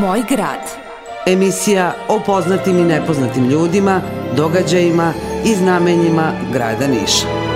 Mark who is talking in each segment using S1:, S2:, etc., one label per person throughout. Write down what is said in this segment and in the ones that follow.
S1: Moj grad.
S2: Emisija o poznatim i nepoznatim ljudima, događajima i znamenjima grada Niša.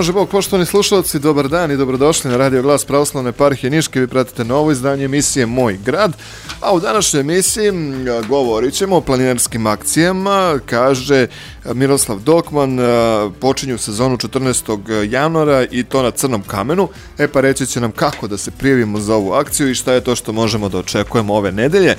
S3: Pomože Bog, poštovani slušalci, dobar dan i dobrodošli na Radio Glas Pravoslavne parhije Niške. Vi pratite novo izdanje emisije Moj grad. A u današnjoj emisiji govorit ćemo o planinarskim akcijama. Kaže Miroslav Dokman, počinju sezonu 14. januara i to na Crnom kamenu. E pa reći će nam kako da se prijavimo za ovu akciju i šta je to što možemo da očekujemo ove nedelje.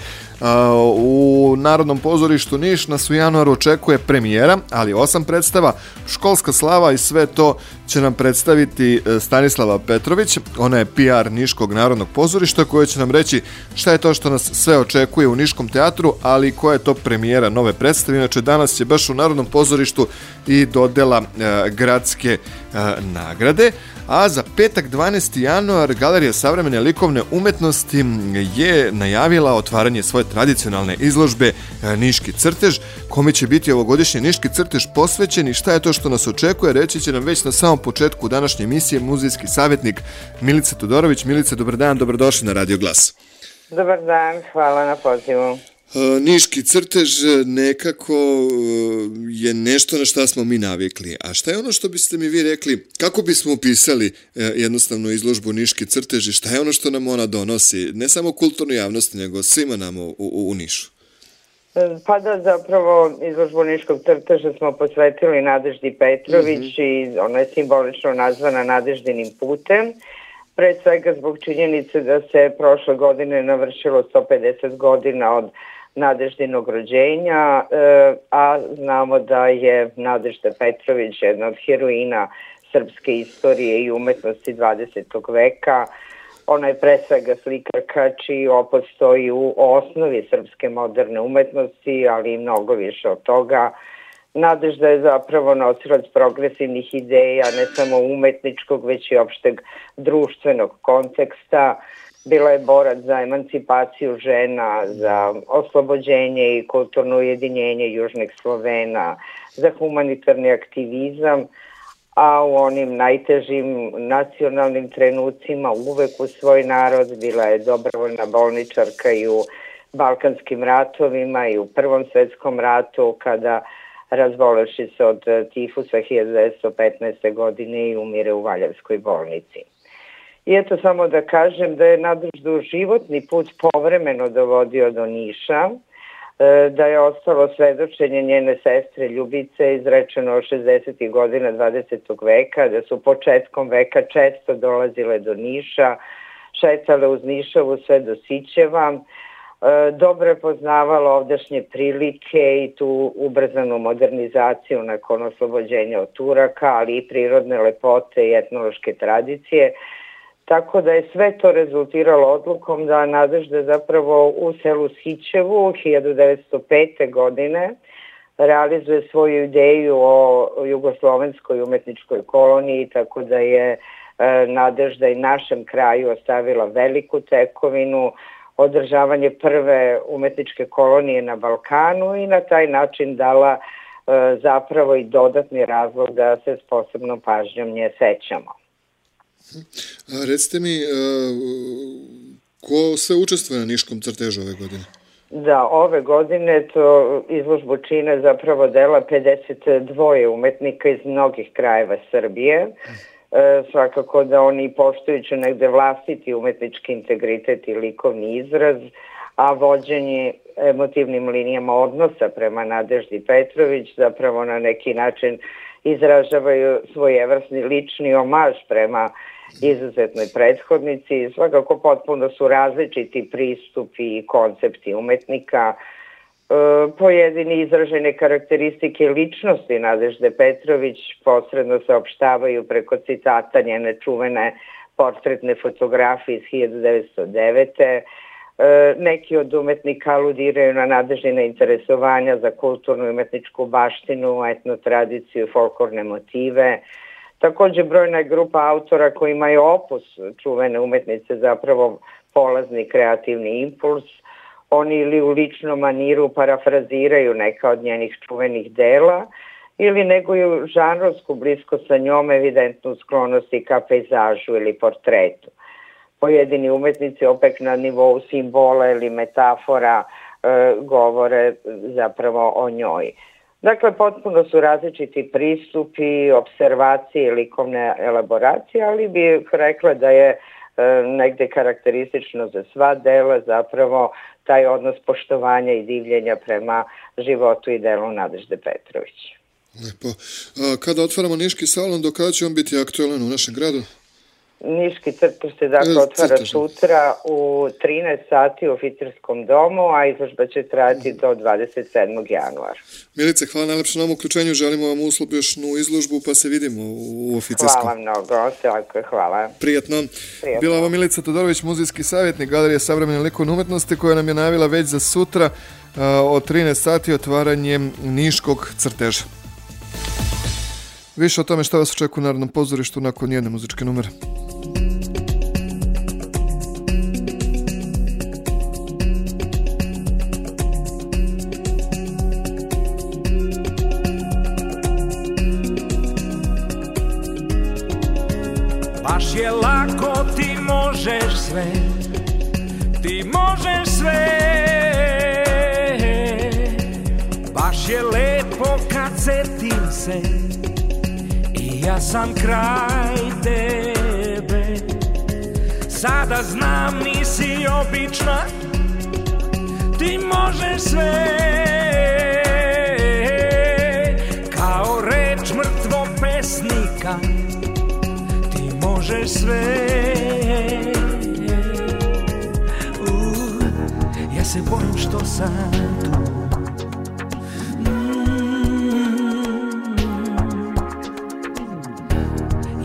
S3: U Narodnom pozorištu Niš nas u januaru očekuje premijera, ali osam predstava, školska slava i sve to će nam predstaviti e, Stanislava Petrović. Ona je PR Niškog narodnog pozorišta koja će nam reći šta je to što nas sve očekuje u Niškom teatru, ali koja je to premijera nove predstave. Inače, danas je baš u Narodnom pozorištu i dodela e, gradske e, nagrade. A za petak 12. januar Galerija savremene likovne umetnosti je najavila otvaranje svoje tradicionalne izložbe e, Niški crtež, kome će biti ovogodišnji Niški crtež posvećen i šta je to što nas očekuje, reći će nam već na samom početku današnje emisije muzejski savjetnik Milica Todorović. Milice, dobar dan, dobrodošli na Radio Glas.
S4: Dobar dan, hvala na pozivu.
S3: Niški crtež nekako je nešto na šta smo mi navikli. A šta je ono što biste mi vi rekli, kako bismo opisali e, jednostavno izložbu Niški crtež i šta je ono što nam ona donosi, ne samo kulturnoj javnosti, nego svima nam u, u, u Nišu?
S4: E, pa da, zapravo izložbu Niškog crteža smo posvetili Nadeždi Petrović mm -hmm. i ona je simbolično nazvana Nadeždinim putem pre svega zbog činjenice da se prošle godine navršilo 150 godina od Nadeždinog rođenja, e, a znamo da je Nadežda Petrović jedna od heroina srpske istorije i umetnosti 20. veka. Ona je pre svega slikarka čiji opod stoji u osnovi srpske moderne umetnosti, ali i mnogo više od toga. Nadežda je zapravo nosilac progresivnih ideja, ne samo umetničkog, već i opšteg društvenog konteksta bila je borac za emancipaciju žena, za oslobođenje i kulturno ujedinjenje južnih Slovena, za humanitarni aktivizam, a u onim najtežim nacionalnim trenucima uvek u svoj narod bila je dobrovoljna bolničarka i u Balkanskim ratovima i u Prvom svetskom ratu kada razboleši se od tifusa 1915. godine i umire u Valjevskoj bolnici. I eto samo da kažem da je naduždu životni put povremeno dovodio do Niša, e, da je ostalo svedočenje njene sestre Ljubice izrečeno 60. godina 20. veka, da su početkom veka često dolazile do Niša, šetale uz Nišavu sve do Sićeva, e, dobro je poznavala ovdašnje prilike i tu ubrzanu modernizaciju nakon oslobođenja od Turaka, ali i prirodne lepote i etnološke tradicije, Tako da je sve to rezultiralo odlukom da Nadežda zapravo u selu Sićevu 1905. godine realizuje svoju ideju o jugoslovenskoj umetničkoj koloniji, tako da je e, Nadežda i našem kraju ostavila veliku tekovinu, održavanje prve umetničke kolonije na Balkanu i na taj način dala e, zapravo i dodatni razlog da se s posebnom pažnjom nje sećamo.
S3: A recite mi, e, ko sve učestvuje na Niškom crtežu ove godine?
S4: Da, ove godine to izložbu čine zapravo dela 52 umetnika iz mnogih krajeva Srbije. E, svakako da oni poštujući negde vlastiti umetnički integritet i likovni izraz, a vođenje emotivnim linijama odnosa prema Nadeždi Petrović zapravo na neki način izražavaju svojevrsni lični omaž prema izuzetnoj prethodnici. Svakako potpuno su različiti pristupi i koncepti umetnika. E, pojedini izražene karakteristike ličnosti Nadežde Petrović posredno se opštavaju preko citata njene čuvene portretne fotografije iz 1909. E, neki od umetnika aludiraju na nadežine interesovanja za kulturnu i umetničku baštinu, etno tradiciju, folklorne motive. Takođe brojna je grupa autora koji imaju opus čuvene umetnice zapravo polazni kreativni impuls. Oni ili u ličnom maniru parafraziraju neka od njenih čuvenih dela ili neguju žanrovsku blisko sa njom evidentnu sklonosti ka pejzažu ili portretu pojedini umetnici opet na nivou simbola ili metafora e, govore zapravo o njoj. Dakle, potpuno su različiti pristupi, observacije likovne elaboracije, ali bih rekla da je e, negde karakteristično za sva dela zapravo taj odnos poštovanja i divljenja prema životu i delu Nadežde Petrović.
S3: Lepo. Kada otvaramo Niški salon, do kada će on biti aktualan u našem gradu?
S4: Niški crtaž se dakle otvara Crtaž. sutra u 13 sati u oficirskom domu, a izložba će trajati do 27. januara.
S3: Milice, hvala najlepše na ovom uključenju, želimo vam uspješnu izložbu, pa se vidimo u oficirskom.
S4: Hvala mnogo, tako je, hvala.
S3: Prijetno. Prijetno. Bila vam Milica Todorović, muzijski savjetnik Galerije savremene likovne umetnosti, koja nam je najavila već za sutra od 13 sati otvaranjem Niškog crteža. Više o tome šta vas očekuje u Narodnom pozorištu nakon jedne muzičke numere.
S1: Je lako, ti možeš sve. Ti možeš sve. Baš je lepo kad setim se I ja sam kraj tebe. Sada znam nisi obična. Ti možeš sve možeš sve. Uh, Ja se bojim što sam tu. Mm,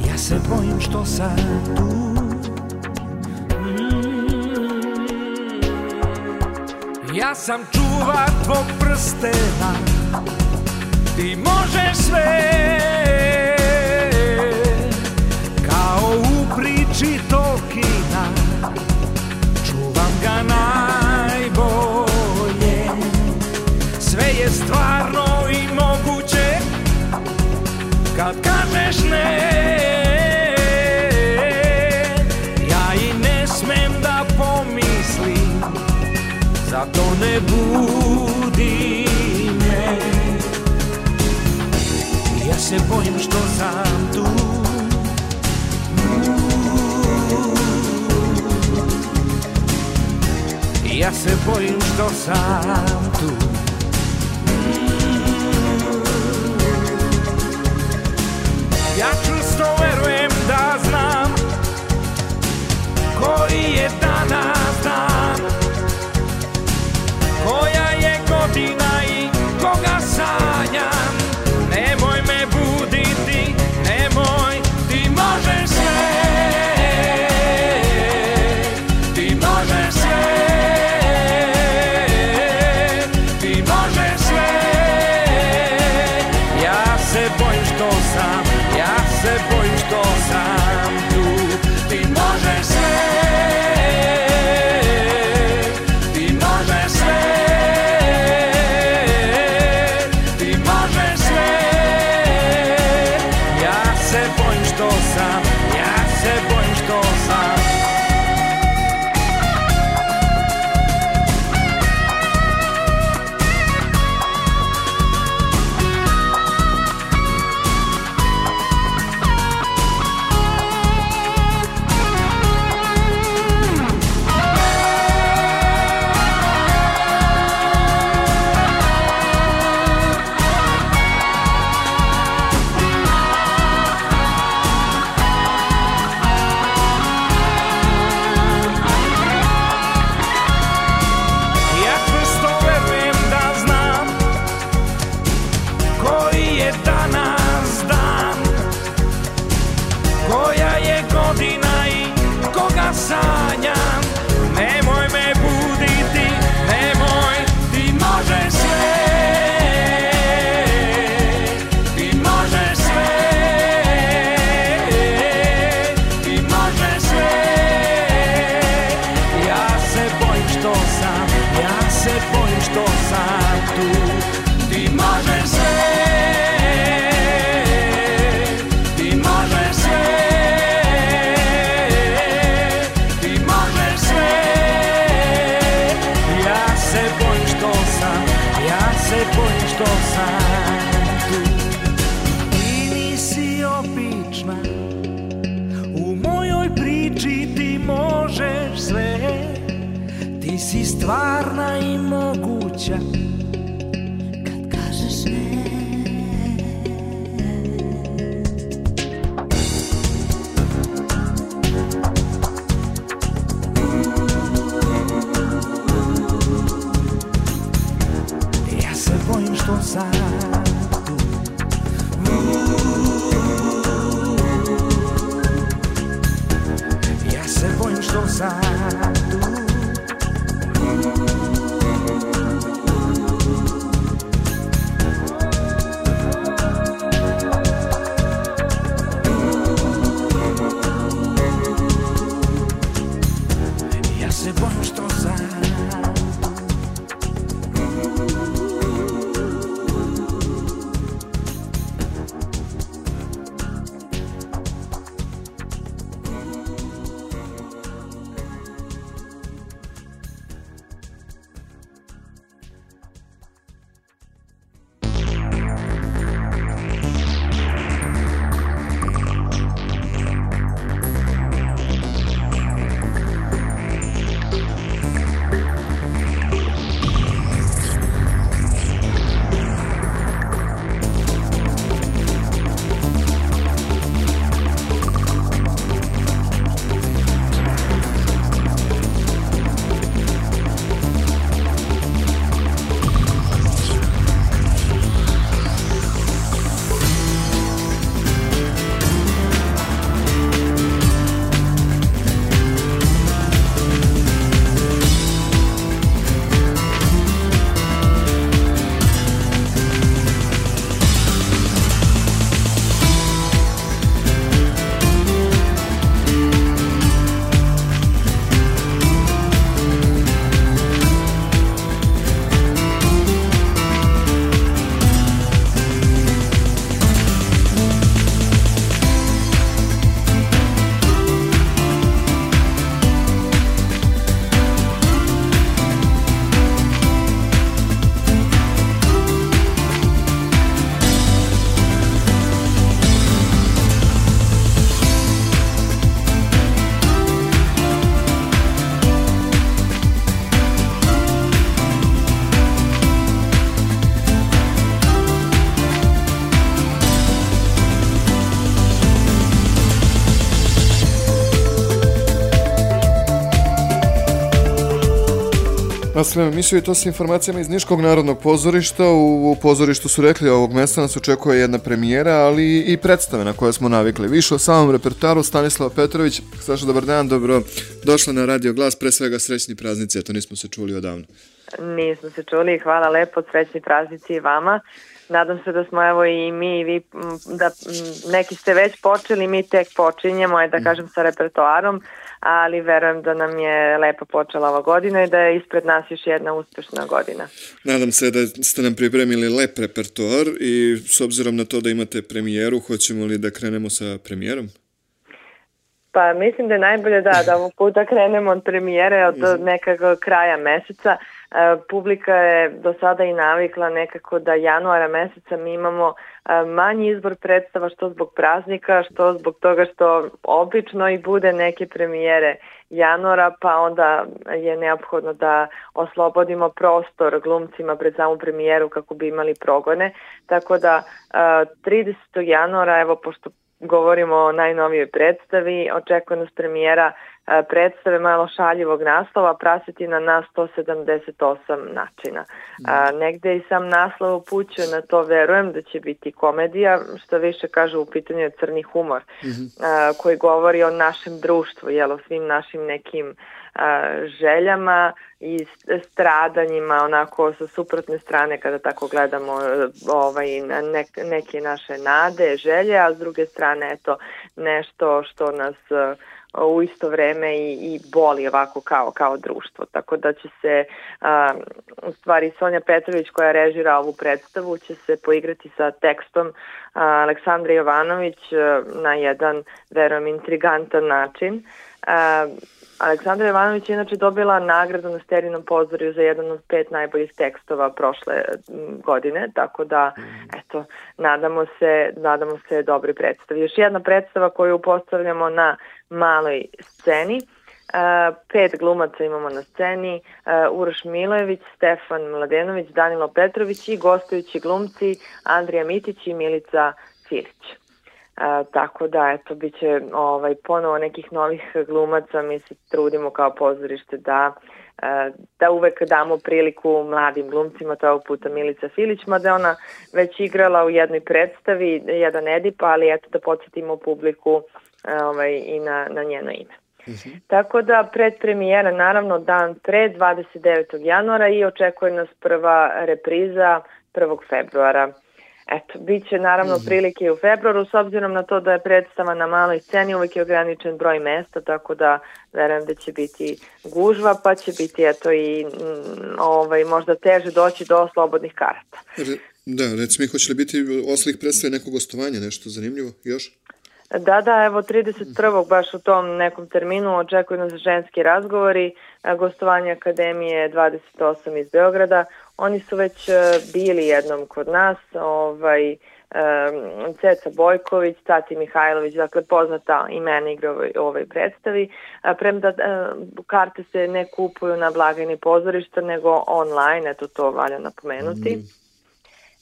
S1: Ja se bojim što sam tu. Mm, Ja sam čuvar tvog prstena. Ti možeš sve priči Tolkiena Čuvam ga najbolje. Sve je stvarno i moguće Kad kažeš ne. Ja i ne smem da pomislim Zato ne budi me. Ja se bojim što sam Ja se bojim što sam tu. Ja čusto verujem da znam Koji je danas dan Koja je godina mojoj priči ti možeš sve. Ti si stvarna i moguća. Kad kažeš ne. Ja se bojim što sam se
S3: Nastavljamo emisiju i to sa informacijama iz Niškog narodnog pozorišta. U, u pozorištu su rekli ovog mesta nas očekuje jedna premijera, ali i predstave na koje smo navikli. Više o samom repertoaru Stanislava Petrović. Saša, dobar dan, dobro došla na Radio Glas, pre svega srećni praznici, eto nismo se čuli odavno.
S5: Nismo se čuli, hvala lepo, srećni praznici i vama. Nadam se da smo evo i mi i vi, da neki ste već počeli, mi tek počinjemo, je da kažem sa repertoarom, ali verujem da nam je lepo počela ova godina i da je ispred nas još jedna uspešna godina.
S3: Nadam se da ste nam pripremili lep repertoar i s obzirom na to da imate premijeru, hoćemo li da krenemo sa premijerom?
S5: Pa mislim da je najbolje da, da ovog puta krenemo od premijere od nekako kraja meseca. E, publika je do sada i navikla nekako da januara meseca mi imamo e, manji izbor predstava što zbog praznika, što zbog toga što obično i bude neke premijere januara, pa onda je neophodno da oslobodimo prostor glumcima pred samu premijeru kako bi imali progone. Tako da e, 30. januara, evo pošto govorimo o najnovijoj predstavi. Očekuje nas premijera e, predstave malo šaljivog naslova Prasetina na 178 načina. A, negde i sam naslov upućuje na to, verujem da će biti komedija, što više kaže u pitanju je crni humor, a, koji govori o našem društvu, jel, o svim našim nekim željama i stradanjima onako sa suprotne strane kada tako gledamo e, ovaj, nek, neke naše nade, želje, a s druge strane eto nešto što nas e, u isto vreme i, i boli ovako kao, kao društvo. Tako da će se a, u stvari Sonja Petrović koja režira ovu predstavu će se poigrati sa tekstom Aleksandra Jovanović a, na jedan, verujem, intrigantan način. A, Aleksandra Jovanović je inače dobila nagradu na Sterinom pozoriju za jedan od pet najboljih tekstova prošle godine, tako da, eto, nadamo se, nadamo se dobre predstavi. Još jedna predstava koju postavljamo na maloj sceni, Uh, pet glumaca imamo na sceni, uh, Uroš Milojević, Stefan Mladenović, Danilo Petrović i gostujući glumci Andrija Mitić i Milica Cilić. A, tako da, eto, bit će ovaj, ponovo nekih novih glumaca, mi se trudimo kao pozorište da a, da uvek damo priliku mladim glumcima, to je ovog puta Milica Filić, mada ona već igrala u jednoj predstavi, jedan Edip, ali eto da podsjetimo publiku a, ovaj, i na, na njeno ime. Mm -hmm. Tako da pred premijera naravno dan pre 29. januara i očekuje nas prva repriza 1. februara Eto, bit će naravno mm. prilike u februaru, s obzirom na to da je predstava na maloj sceni, uvek je ograničen broj mesta, tako da verujem da će biti gužva, pa će biti eto i m, mm, ovaj, možda teže doći do slobodnih karata.
S3: Da, recimo, hoće li biti oslih predstave nekog gostovanja, nešto zanimljivo još?
S5: Da, da, evo 31. baš u tom nekom terminu očekuju nas ženski razgovori, gostovanje Akademije 28 iz Beograda. Oni su već e, bili jednom kod nas, ovaj, um, Ceca Bojković, Tati Mihajlović, dakle poznata imena igra ovoj, ovoj predstavi. A, premda karte se ne kupuju na blagajni pozorišta, nego online, eto to valja napomenuti. Mm.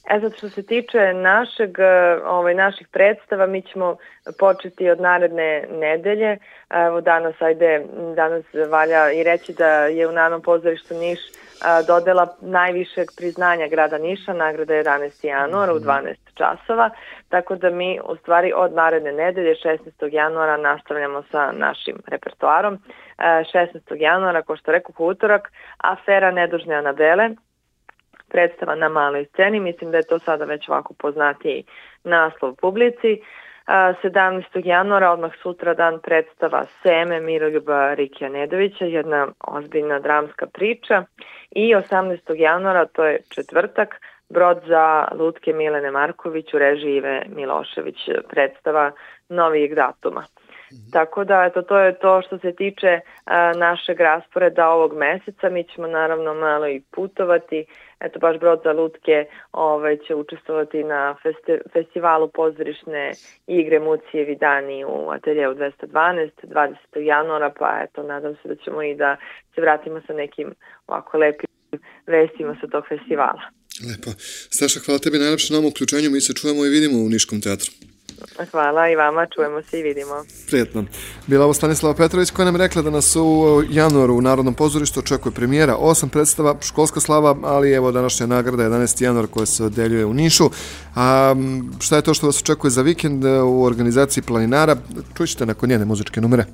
S5: E sad što se tiče našeg, ovaj, naših predstava, mi ćemo početi od naredne nedelje. Evo danas, ajde, danas valja i reći da je u Narodnom pozorištu Niš a, dodela najvišeg priznanja grada Niša, nagrada 11. januara u 12 časova, tako da mi u stvari od naredne nedelje 16. januara nastavljamo sa našim repertoarom. 16. januara, ko što rekao, utorak, afera Nedužne Anabele, predstava na maloj sceni, mislim da je to sada već ovako poznatiji naslov publici. 17. januara, odmah sutra dan predstava Seme Miroljuba Rikija Nedovića, jedna ozbiljna dramska priča i 18. januara, to je četvrtak, Brod za Lutke Milene Marković u režiji Ive Milošević predstava novijeg datuma. -hmm. Tako da eto, to je to što se tiče a, našeg rasporeda ovog meseca. Mi ćemo naravno malo i putovati. Eto, baš Brod za Lutke ovaj, će učestvovati na festi festivalu pozorišne igre Mucijevi dani u ateljevu 212, 20. januara, pa eto, nadam se da ćemo i da se vratimo sa nekim ovako lepim vestima sa tog festivala.
S3: Lepo. Staša, hvala tebi najlepše na ovom uključenju. Mi se čujemo i vidimo u Niškom teatru.
S5: Hvala i vama, čujemo se i vidimo.
S3: Prijetno. Bila ovo Stanislava Petrović koja nam rekla da nas u januaru u Narodnom pozorištu očekuje premijera, osam predstava, školska slava, ali evo današnja nagrada 11. januar koja se odeljuje u Nišu. A šta je to što vas očekuje za vikend u organizaciji Planinara? Čućete nakon njene muzičke numere.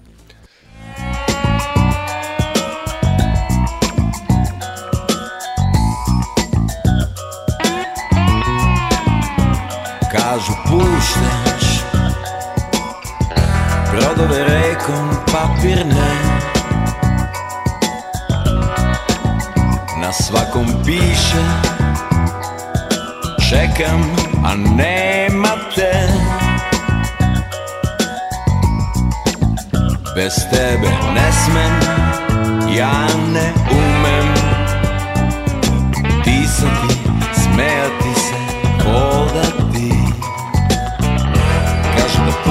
S1: Kažu pušte brodove rekom papirne. Na svakom piše Čekam, a nema te Bez tebe ne smem Ja ne umem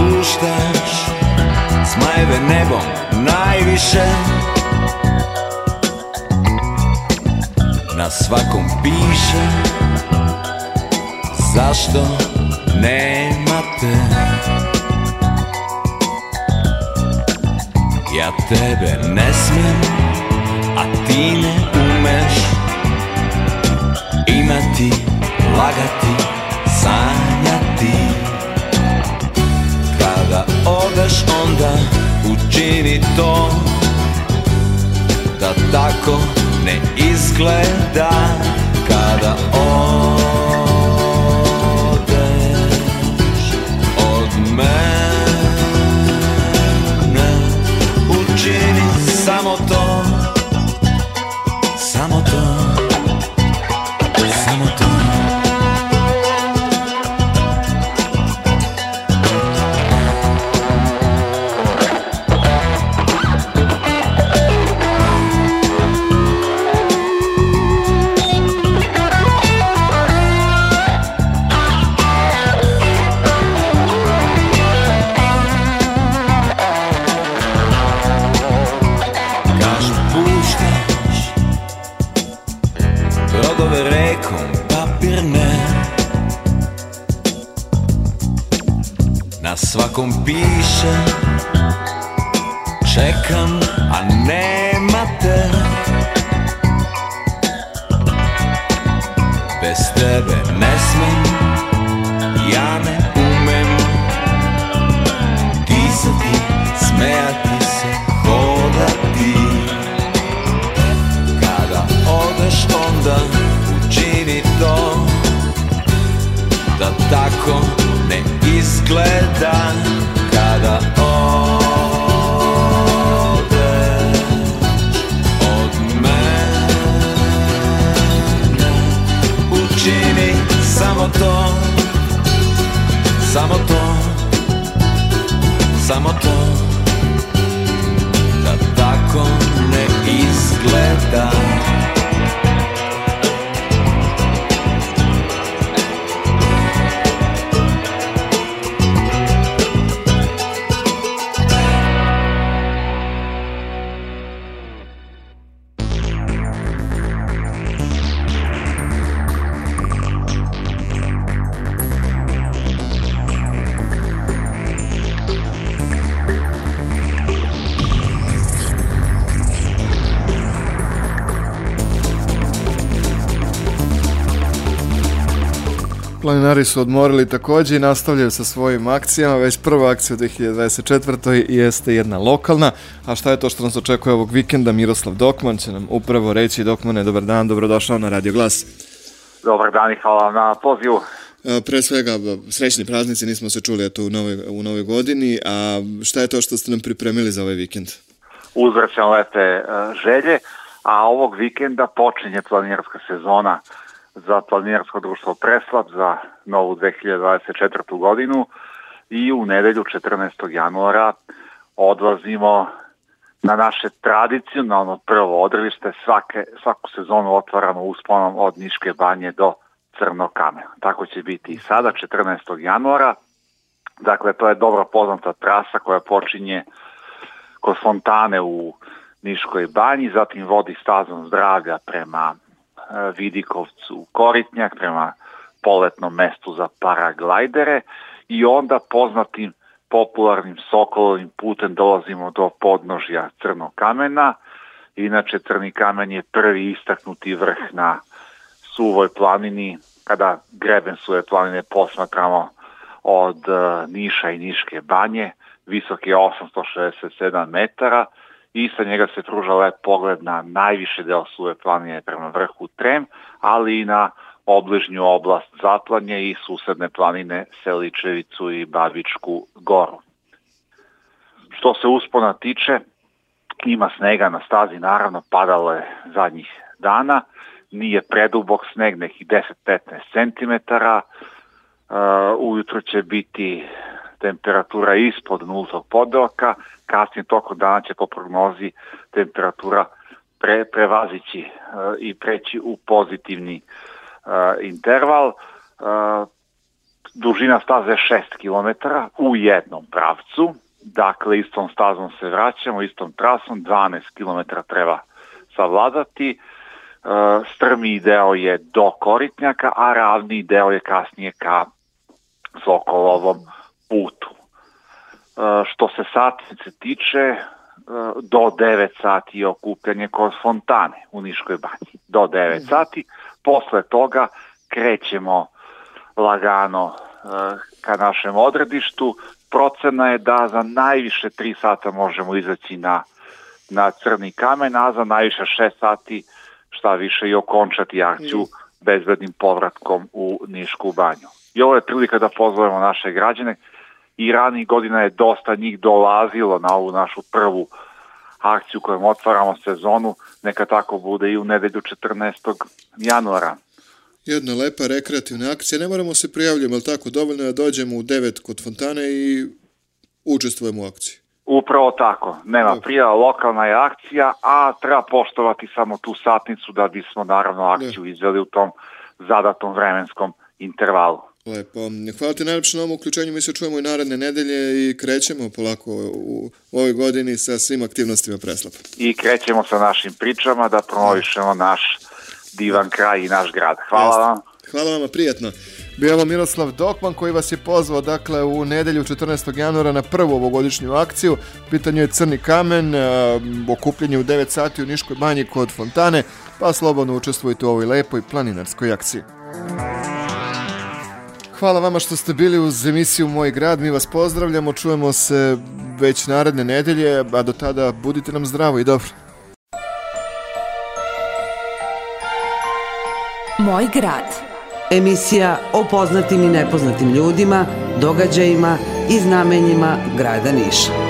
S1: spuštaš Smajeve nebo najviše. Na svakom piše Zašto nema te
S6: Ja tebe ne smijem A ti ne umeš Imati, lagati. Onda učini to Da tako ne izgleda Kada odeš svakom piše Čekam, to. Samo to. Samo to. Da tako ne izgleda
S3: Planinari su odmorili takođe i nastavljaju sa svojim akcijama. Već prva akcija u 2024. jeste jedna lokalna. A šta je to što nas očekuje ovog vikenda? Miroslav Dokman će nam upravo reći. Dokmane, dobar dan, dobrodošao na Radio Glas.
S7: Dobar dan i hvala vam na pozivu.
S3: Pre svega, srećni praznici, nismo se čuli eto u novoj, u novoj godini. A šta je to što ste nam pripremili za ovaj vikend?
S7: Uzvraćam lepe e, želje, a ovog vikenda počinje planinarska sezona za planinarsko društvo Preslab za novu 2024. godinu i u nedelju 14. januara odlazimo na naše tradicionalno prvo odrvište svake, svaku sezonu otvaramo usponom od Niške banje do Crnog kamena. Tako će biti i sada 14. januara. Dakle, to je dobro poznata trasa koja počinje kod fontane u Niškoj banji, zatim vodi stazom zdravlja prema Vidikovcu Koritnjak, prema poletnom mestu za paraglajdere i onda poznatim popularnim Sokolovim putem dolazimo do podnožja Crnog kamena. Inače, Crni kamen je prvi istaknuti vrh na suvoj planini, kada greben suve planine posmatramo od e, Niša i Niške banje, visok je 867 metara i sa njega se pruža lep pogled na najviše deo suve planine prema vrhu Trem, ali i na obližnju oblast Zaplanje i susedne planine Seličevicu i Babičku goru. Što se uspona tiče, ima snega na stazi, naravno padalo je zadnjih dana, nije predubok sneg, nekih 10-15 cm, uh, ujutro će biti temperatura ispod nultog podelka, kasnije tokom dana će po prognozi temperatura pre, prevazići uh, i preći u pozitivni uh, interval. Uh, dužina staze je 6 km u jednom pravcu, dakle istom stazom se vraćamo, istom trasom, 12 km treba savladati, uh, strmi deo je do Koritnjaka, a ravni deo je kasnije ka Sokolovom putu. Uh, što se satnice tiče, do 9 sati je okupljanje kod fontane u Niškoj banji. Do 9 sati. Posle toga krećemo lagano e, ka našem odredištu. Procena je da za najviše 3 sata možemo izaći na, na crni kamen, a za najviše 6 sati šta više i okončati akciju bezbednim povratkom u Nišku banju. I ovo je prilika da pozovemo naše građane i ranih godina je dosta njih dolazilo na ovu našu prvu akciju kojom otvaramo sezonu, neka tako bude i u nedelju 14. januara.
S3: Jedna lepa rekreativna akcija, ne moramo se prijavljati, ali tako, dovoljno je da dođemo u 9 kod fontane i učestvujemo u akciji.
S7: Upravo tako, nema prijava, lokalna je akcija, a treba poštovati samo tu satnicu da bismo naravno akciju izveli u tom zadatom vremenskom intervalu.
S3: Lepo. Hvala ti najlepše na ovom uključenju. Mi se čujemo i naredne nedelje i krećemo polako u ovoj godini sa svim aktivnostima preslapa.
S7: I krećemo sa našim pričama da promovišemo naš divan kraj i naš grad. Hvala
S3: Jeste.
S7: vam.
S3: Hvala vama, prijatno. Bio ovo Miroslav Dokman koji vas je pozvao dakle u nedelju 14. januara na prvu ovogodišnju akciju. Pitanje je Crni kamen, okupljanje u 9 sati u Niškoj banji kod Fontane, pa slobodno učestvujte u ovoj lepoj planinarskoj akciji. Hvala vama što ste bili uz emisiju Moj grad. Mi vas pozdravljamo, čujemo se već naredne nedelje, a do tada budite nam zdravo i dobro.
S8: Moj grad.
S2: Emisija o poznatim i nepoznatim ljudima, događajima i znamenjima grada Niša.